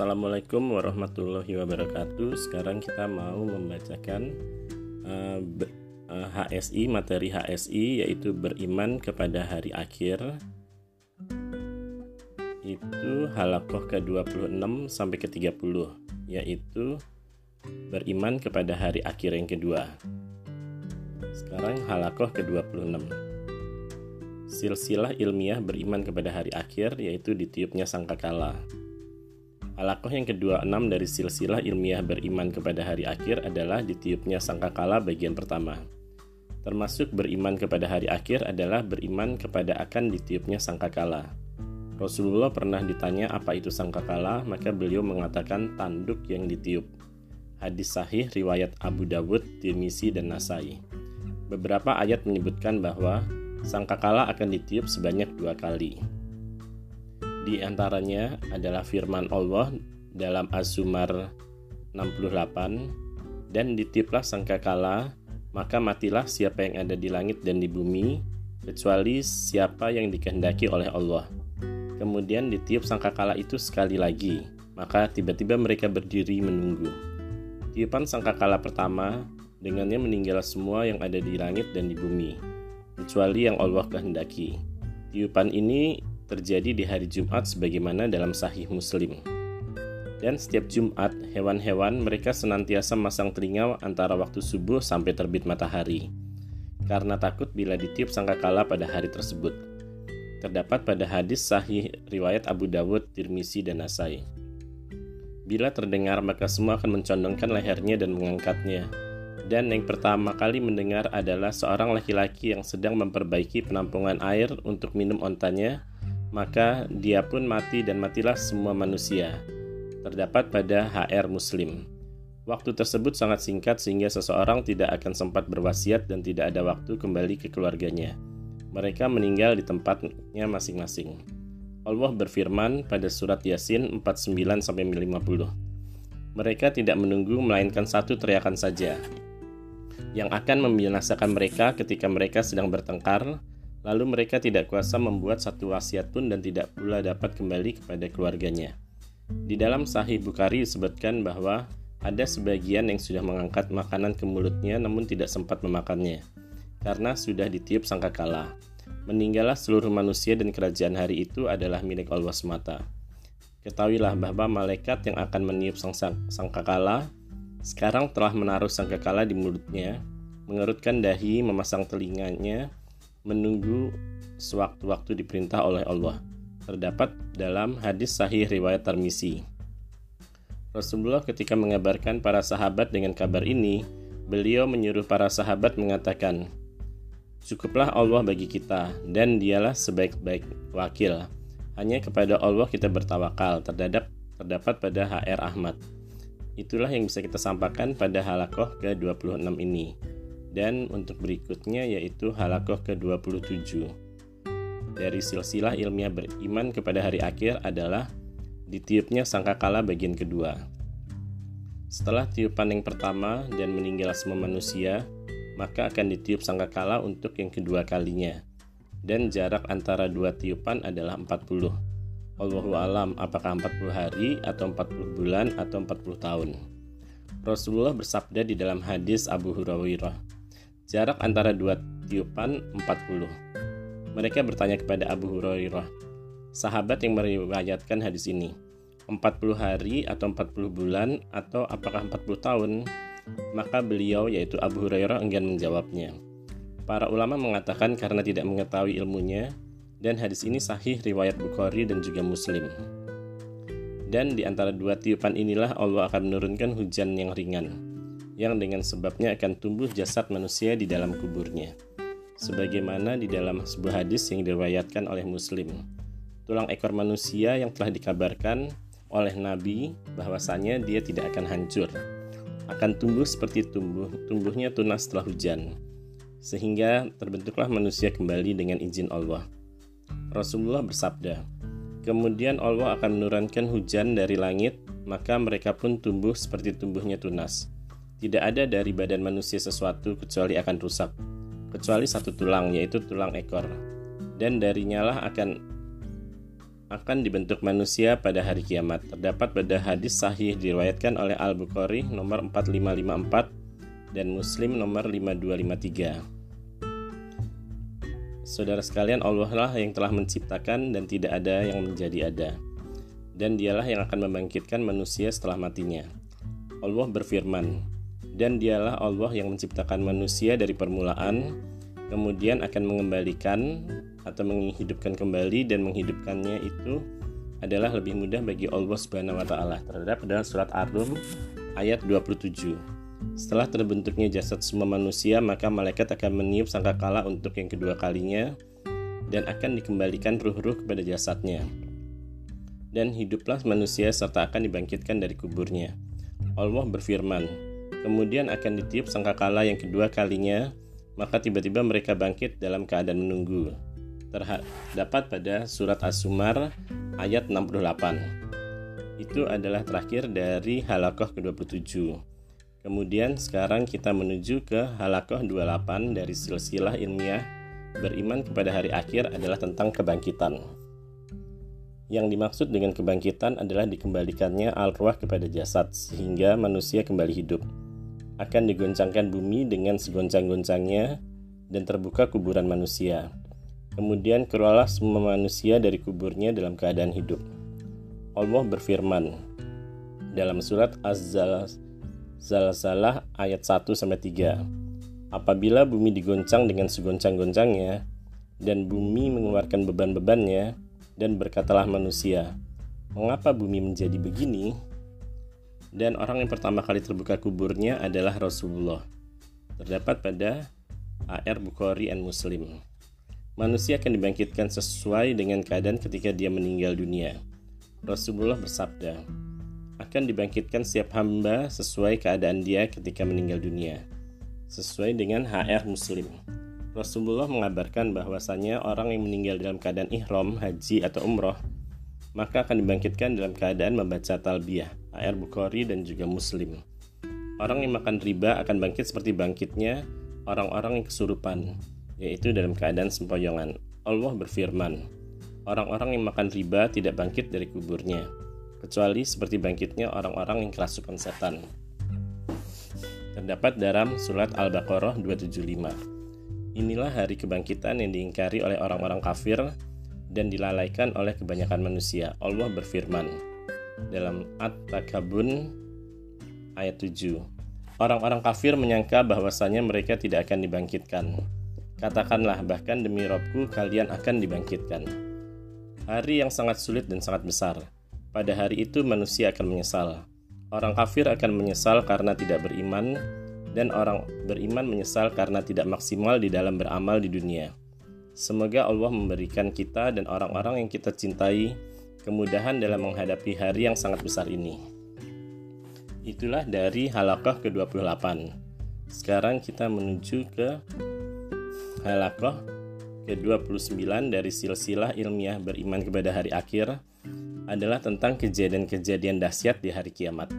Assalamualaikum warahmatullahi wabarakatuh. Sekarang kita mau membacakan uh, uh, HSI materi HSI yaitu beriman kepada hari akhir. Itu halakoh ke-26 sampai ke-30 yaitu beriman kepada hari akhir yang kedua. Sekarang halakoh ke-26. Silsilah ilmiah beriman kepada hari akhir yaitu ditiupnya sangkakala. Halakoh yang kedua enam dari silsilah ilmiah beriman kepada hari akhir adalah ditiupnya sangkakala bagian pertama. Termasuk beriman kepada hari akhir adalah beriman kepada akan ditiupnya sangkakala. Rasulullah pernah ditanya apa itu sangkakala, maka beliau mengatakan tanduk yang ditiup. Hadis sahih riwayat Abu Dawud, Tirmisi, dan Nasai. Beberapa ayat menyebutkan bahwa sangkakala akan ditiup sebanyak dua kali. Di antaranya adalah firman Allah dalam Az-Zumar 68 dan ditiplah sangkakala maka matilah siapa yang ada di langit dan di bumi kecuali siapa yang dikehendaki oleh Allah. Kemudian ditiup sangkakala itu sekali lagi, maka tiba-tiba mereka berdiri menunggu. Tiupan sangkakala pertama dengannya meninggal semua yang ada di langit dan di bumi, kecuali yang Allah kehendaki. Tiupan ini terjadi di hari Jumat sebagaimana dalam sahih Muslim. Dan setiap Jumat, hewan-hewan mereka senantiasa masang telinga antara waktu subuh sampai terbit matahari. Karena takut bila ditiup sangkakala pada hari tersebut. Terdapat pada hadis sahih riwayat Abu Dawud, Tirmisi, dan Nasai. Bila terdengar maka semua akan mencondongkan lehernya dan mengangkatnya. Dan yang pertama kali mendengar adalah seorang laki-laki yang sedang memperbaiki penampungan air untuk minum ontanya maka dia pun mati dan matilah semua manusia. Terdapat pada HR Muslim. Waktu tersebut sangat singkat sehingga seseorang tidak akan sempat berwasiat dan tidak ada waktu kembali ke keluarganya. Mereka meninggal di tempatnya masing-masing. Allah berfirman pada surat Yasin 49 50. Mereka tidak menunggu melainkan satu teriakan saja yang akan membinasakan mereka ketika mereka sedang bertengkar Lalu mereka tidak kuasa membuat satu wasiat pun dan tidak pula dapat kembali kepada keluarganya. Di dalam Sahih Bukhari disebutkan bahwa ada sebagian yang sudah mengangkat makanan ke mulutnya namun tidak sempat memakannya karena sudah ditiup sangkakala. Meninggallah seluruh manusia dan kerajaan hari itu adalah milik Allah semata. Ketahuilah bahwa malaikat yang akan meniup sang sangkakala sekarang telah menaruh sangkakala di mulutnya, mengerutkan dahi, memasang telinganya, menunggu sewaktu-waktu diperintah oleh Allah. Terdapat dalam hadis sahih riwayat Tarmisi. Rasulullah ketika mengabarkan para sahabat dengan kabar ini, beliau menyuruh para sahabat mengatakan, Cukuplah Allah bagi kita, dan dialah sebaik-baik wakil. Hanya kepada Allah kita bertawakal, terdapat, terdapat pada HR Ahmad. Itulah yang bisa kita sampaikan pada halakoh ke-26 ini dan untuk berikutnya yaitu halakoh ke-27 dari silsilah ilmiah beriman kepada hari akhir adalah ditiupnya sangkakala bagian kedua. Setelah tiupan yang pertama dan meninggal semua manusia, maka akan ditiup sangkakala untuk yang kedua kalinya. Dan jarak antara dua tiupan adalah 40. Allahu alam apakah 40 hari atau 40 bulan atau 40 tahun. Rasulullah bersabda di dalam hadis Abu Hurairah, Jarak antara dua tiupan 40. Mereka bertanya kepada Abu Hurairah, sahabat yang meriwayatkan hadis ini, 40 hari atau 40 bulan atau apakah 40 tahun? Maka beliau yaitu Abu Hurairah enggan menjawabnya. Para ulama mengatakan karena tidak mengetahui ilmunya dan hadis ini sahih riwayat Bukhari dan juga Muslim. Dan di antara dua tiupan inilah Allah akan menurunkan hujan yang ringan yang dengan sebabnya akan tumbuh jasad manusia di dalam kuburnya. Sebagaimana di dalam sebuah hadis yang diriwayatkan oleh Muslim, tulang ekor manusia yang telah dikabarkan oleh Nabi bahwasanya dia tidak akan hancur, akan tumbuh seperti tumbuh tumbuhnya tunas setelah hujan, sehingga terbentuklah manusia kembali dengan izin Allah. Rasulullah bersabda, Kemudian Allah akan menurunkan hujan dari langit, maka mereka pun tumbuh seperti tumbuhnya tunas. Tidak ada dari badan manusia sesuatu kecuali akan rusak, kecuali satu tulang, yaitu tulang ekor. Dan darinya lah akan akan dibentuk manusia pada hari kiamat. Terdapat pada hadis sahih diriwayatkan oleh Al-Bukhari nomor 4554 dan Muslim nomor 5253. Saudara sekalian, Allah lah yang telah menciptakan dan tidak ada yang menjadi ada. Dan dialah yang akan membangkitkan manusia setelah matinya. Allah berfirman, dan dialah Allah yang menciptakan manusia dari permulaan, kemudian akan mengembalikan atau menghidupkan kembali dan menghidupkannya itu adalah lebih mudah bagi Allah Subhanahu wa taala. Terhadap dalam surat Ar-Rum ayat 27. Setelah terbentuknya jasad semua manusia, maka malaikat akan meniup sangkakala untuk yang kedua kalinya dan akan dikembalikan ruh-ruh kepada jasadnya. Dan hiduplah manusia serta akan dibangkitkan dari kuburnya. Allah berfirman, kemudian akan ditiup sangkakala yang kedua kalinya, maka tiba-tiba mereka bangkit dalam keadaan menunggu terdapat pada surat As-Sumar ayat 68. Itu adalah terakhir dari halakoh ke-27. Kemudian sekarang kita menuju ke halakoh 28 dari silsilah ilmiah beriman kepada hari akhir adalah tentang kebangkitan. Yang dimaksud dengan kebangkitan adalah dikembalikannya al-ruah kepada jasad sehingga manusia kembali hidup. Akan digoncangkan bumi dengan segoncang-goncangnya dan terbuka kuburan manusia. Kemudian keluarlah semua manusia dari kuburnya dalam keadaan hidup. Allah berfirman dalam surat Az-Zalzalah ayat 1 3. Apabila bumi digoncang dengan segoncang-goncangnya dan bumi mengeluarkan beban-bebannya dan berkatalah manusia, "Mengapa bumi menjadi begini?" Dan orang yang pertama kali terbuka kuburnya adalah Rasulullah. Terdapat pada AR Bukhari and Muslim manusia akan dibangkitkan sesuai dengan keadaan ketika dia meninggal dunia. Rasulullah bersabda, akan dibangkitkan setiap hamba sesuai keadaan dia ketika meninggal dunia, sesuai dengan HR Muslim. Rasulullah mengabarkan bahwasanya orang yang meninggal dalam keadaan ihram, haji atau umroh, maka akan dibangkitkan dalam keadaan membaca talbiyah, HR Bukhari dan juga Muslim. Orang yang makan riba akan bangkit seperti bangkitnya orang-orang yang kesurupan, yaitu dalam keadaan sempoyongan. Allah berfirman, orang-orang yang makan riba tidak bangkit dari kuburnya, kecuali seperti bangkitnya orang-orang yang kerasukan setan. Terdapat dalam surat Al-Baqarah 275. Inilah hari kebangkitan yang diingkari oleh orang-orang kafir dan dilalaikan oleh kebanyakan manusia. Allah berfirman dalam At-Takabun ayat 7. Orang-orang kafir menyangka bahwasanya mereka tidak akan dibangkitkan. Katakanlah, bahkan demi Robku kalian akan dibangkitkan. Hari yang sangat sulit dan sangat besar. Pada hari itu manusia akan menyesal. Orang kafir akan menyesal karena tidak beriman, dan orang beriman menyesal karena tidak maksimal di dalam beramal di dunia. Semoga Allah memberikan kita dan orang-orang yang kita cintai kemudahan dalam menghadapi hari yang sangat besar ini. Itulah dari halakah ke-28. Sekarang kita menuju ke Halakoh ke-29 dari silsilah ilmiah beriman kepada hari akhir adalah tentang kejadian-kejadian dahsyat di hari kiamat.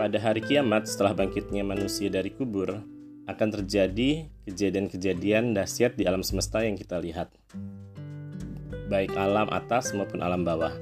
Pada hari kiamat setelah bangkitnya manusia dari kubur, akan terjadi kejadian-kejadian dahsyat di alam semesta yang kita lihat. Baik alam atas maupun alam bawah.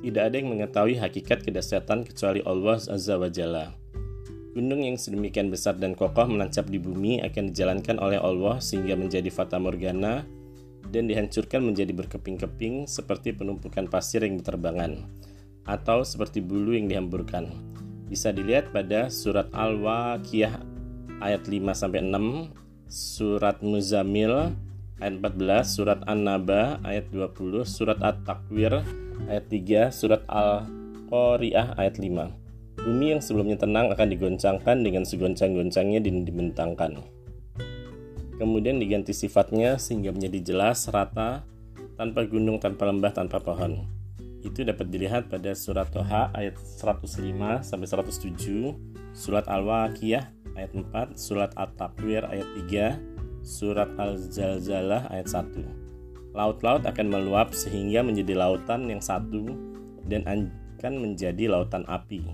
Tidak ada yang mengetahui hakikat kedahsyatan kecuali Allah Azza wa Jalla. Gunung yang sedemikian besar dan kokoh menancap di bumi akan dijalankan oleh Allah sehingga menjadi fata morgana dan dihancurkan menjadi berkeping-keping seperti penumpukan pasir yang berterbangan atau seperti bulu yang dihamburkan. Bisa dilihat pada surat Al-Waqiyah ayat 5 sampai 6, surat Muzamil ayat 14, surat An-Naba ayat 20, surat At-Takwir ayat 3, surat Al-Qari'ah ayat 5. Bumi yang sebelumnya tenang akan digoncangkan dengan segoncang-goncangnya dan dibentangkan. Kemudian diganti sifatnya sehingga menjadi jelas, rata, tanpa gunung, tanpa lembah, tanpa pohon. Itu dapat dilihat pada surat Toha ayat 105 sampai 107, surat Al-Waqiyah ayat 4, surat At-Takwir ayat 3, surat Al-Zalzalah ayat 1. Laut-laut akan meluap sehingga menjadi lautan yang satu dan akan menjadi lautan api.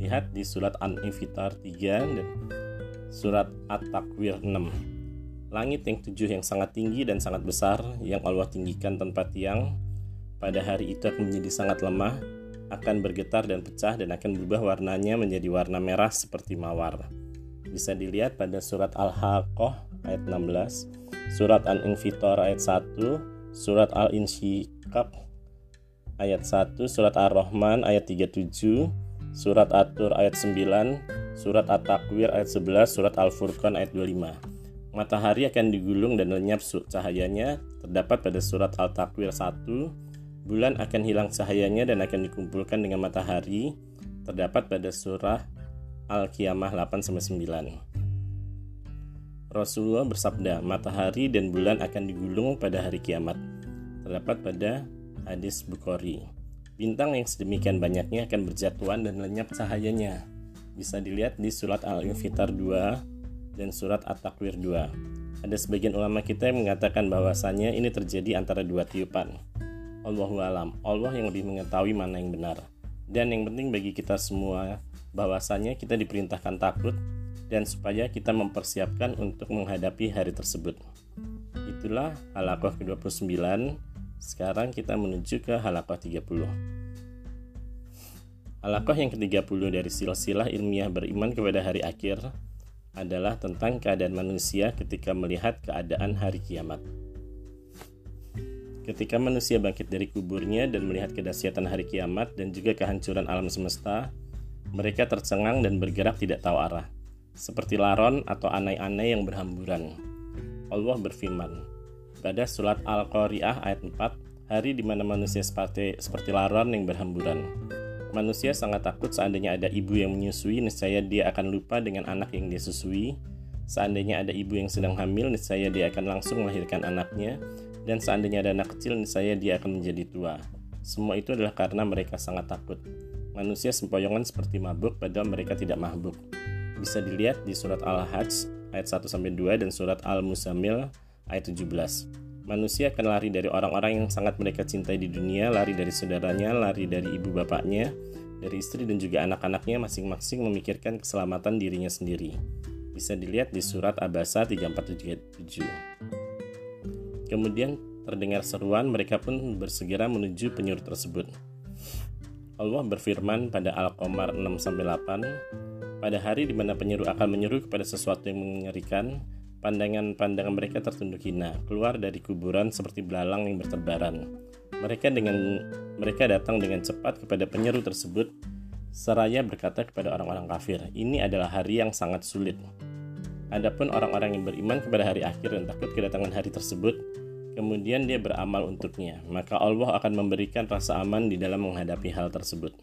Lihat di surat An-Infitar 3 dan surat At-Takwir 6. Langit yang tujuh yang sangat tinggi dan sangat besar yang Allah tinggikan tanpa tiang pada hari itu akan menjadi sangat lemah, akan bergetar dan pecah dan akan berubah warnanya menjadi warna merah seperti mawar. Bisa dilihat pada surat Al-Haqqah ayat 16, surat Al-Infitor ayat 1, surat Al-Insyikak ayat 1, surat Ar-Rahman ayat 37, surat At-Tur ayat 9, surat At-Takwir ayat 11, surat Al-Furqan ayat 25. Matahari akan digulung dan lenyap cahayanya terdapat pada surat Al-Takwir 1. Bulan akan hilang cahayanya dan akan dikumpulkan dengan matahari terdapat pada surah Al-Qiyamah 8 9. Rasulullah bersabda, matahari dan bulan akan digulung pada hari kiamat. Terdapat pada hadis Bukhari. Bintang yang sedemikian banyaknya akan berjatuhan dan lenyap cahayanya. Bisa dilihat di surat Al-Infitar 2 dan surat At-Takwir 2. Ada sebagian ulama kita yang mengatakan bahwasanya ini terjadi antara dua tiupan. Allahu alam, Allah yang lebih mengetahui mana yang benar. Dan yang penting bagi kita semua bahwasanya kita diperintahkan takut dan supaya kita mempersiapkan untuk menghadapi hari tersebut. Itulah halakoh ke-29. Sekarang kita menuju ke halakoh 30. Halakoh yang ke-30 dari silsilah ilmiah beriman kepada hari akhir adalah tentang keadaan manusia ketika melihat keadaan hari kiamat. Ketika manusia bangkit dari kuburnya dan melihat kedahsyatan hari kiamat dan juga kehancuran alam semesta, mereka tercengang dan bergerak tidak tahu arah, seperti laron atau anai-anai yang berhamburan. Allah berfirman pada surat Al-Qari'ah ayat 4, hari di mana manusia seperti, seperti laron yang berhamburan. Manusia sangat takut seandainya ada ibu yang menyusui, niscaya dia akan lupa dengan anak yang dia susui. Seandainya ada ibu yang sedang hamil, niscaya dia akan langsung melahirkan anaknya. Dan seandainya ada anak kecil, niscaya dia akan menjadi tua. Semua itu adalah karena mereka sangat takut. Manusia sempoyongan seperti mabuk, padahal mereka tidak mabuk. Bisa dilihat di surat Al-Hajj ayat 1-2 dan surat Al-Muzammil ayat 17. Manusia akan lari dari orang-orang yang sangat mereka cintai di dunia, lari dari saudaranya, lari dari ibu bapaknya, dari istri dan juga anak-anaknya masing-masing memikirkan keselamatan dirinya sendiri. Bisa dilihat di surat Abasa 3477. Kemudian terdengar seruan, mereka pun bersegera menuju penyuruh tersebut. Allah berfirman pada Al-Qamar 6-8, pada hari di mana penyeru akan menyeru kepada sesuatu yang mengerikan, Pandangan-pandangan mereka tertunduk hina, keluar dari kuburan seperti belalang yang bertebaran. Mereka dengan mereka datang dengan cepat kepada penyeru tersebut, seraya berkata kepada orang-orang kafir, "Ini adalah hari yang sangat sulit." Adapun orang-orang yang beriman kepada hari akhir dan takut kedatangan hari tersebut, kemudian dia beramal untuknya, maka Allah akan memberikan rasa aman di dalam menghadapi hal tersebut.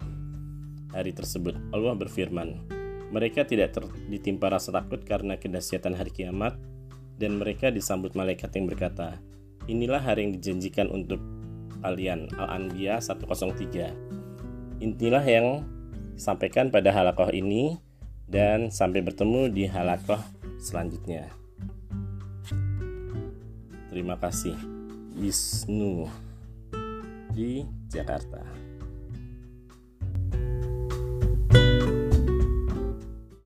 Hari tersebut, Allah berfirman, mereka tidak ditimpa rasa takut karena kedahsyatan hari kiamat, dan mereka disambut malaikat yang berkata, Inilah hari yang dijanjikan untuk kalian. Al-Anbiya 103. Intilah yang sampaikan pada halakoh ini dan sampai bertemu di halakoh selanjutnya. Terima kasih. Wisnu di Jakarta.